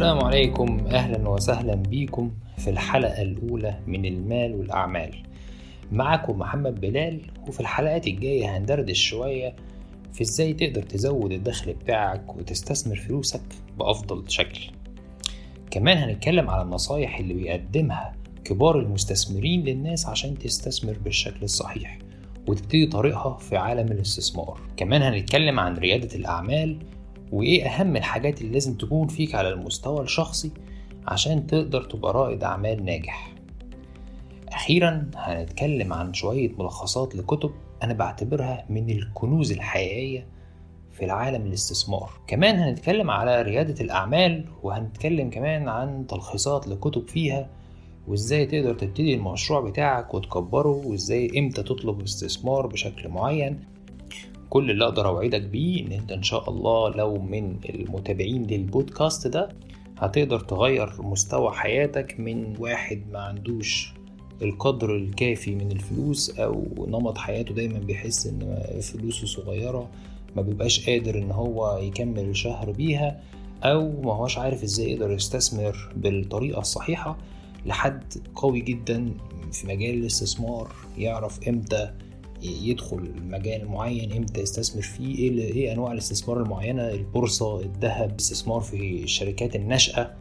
عليكم أهلا وسهلا بيكم في الحلقة الأولى من المال والأعمال. معكم محمد بلال وفي الحلقات الجاية هندردش شوية في إزاي تقدر تزود الدخل بتاعك وتستثمر فلوسك بأفضل شكل. كمان هنتكلم على النصايح اللي بيقدمها كبار المستثمرين للناس عشان تستثمر بالشكل الصحيح وتبتدي طريقها في عالم الاستثمار. كمان هنتكلم عن ريادة الأعمال وإيه أهم الحاجات اللي لازم تكون فيك على المستوى الشخصي عشان تقدر تبقى رائد أعمال ناجح؟ أخيرا هنتكلم عن شوية ملخصات لكتب أنا بعتبرها من الكنوز الحقيقية في العالم الاستثمار. كمان هنتكلم على ريادة الأعمال وهنتكلم كمان عن تلخيصات لكتب فيها وإزاي تقدر تبتدي المشروع بتاعك وتكبره وإزاي إمتى تطلب استثمار بشكل معين. كل اللي أقدر أوعدك بيه إن أنت إن شاء الله لو من المتابعين للبودكاست ده هتقدر تغير مستوى حياتك من واحد ما عندوش القدر الكافي من الفلوس أو نمط حياته دايما بيحس إن فلوسه صغيرة ما بيبقاش قادر إن هو يكمل الشهر بيها أو ما هوش عارف إزاي يقدر يستثمر بالطريقة الصحيحة لحد قوي جدا في مجال الاستثمار يعرف إمتى يدخل مجال معين إمتى يستثمر فيه إيه, إيه انواع الاستثمار المعينة البورصة الذهب استثمار في الشركات الناشئة.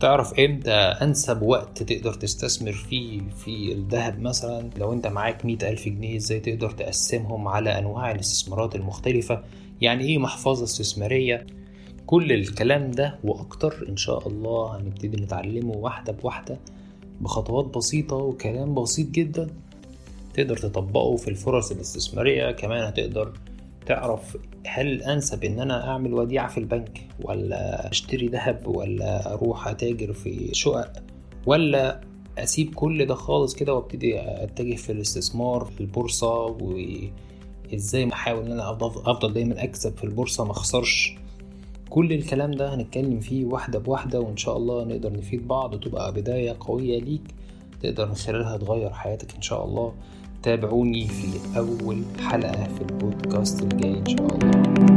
تعرف إمتى انسب وقت تقدر تستثمر فيه في الذهب مثلا؟ لو انت معاك مئة ألف جنيه إزاي تقدر تقسمهم على انواع الاستثمارات المختلفة؟ يعني إيه محفظة استثمارية؟ كل الكلام ده وأكتر إن شاء الله هنبتدي نتعلمه واحدة بواحدة بخطوات بسيطة وكلام بسيط جدا. تقدر تطبقه في الفرص الاستثمارية. كمان هتقدر تعرف هل أنسب إن أنا أعمل وديعة في البنك ولا أشتري ذهب ولا أروح أتاجر في شقق ولا أسيب كل ده خالص كده وأبتدي أتجه في الاستثمار في البورصة. وإزاي أحاول إن أنا أفضل دايما أكسب في البورصة ما أخسرش. كل الكلام ده هنتكلم فيه واحدة بواحدة وإن شاء الله نقدر نفيد بعض وتبقى بداية قوية ليك تقدر من خلالها تغير حياتك إن شاء الله. تابعوني في أول حلقة في البودكاست الجاي إن شاء الله.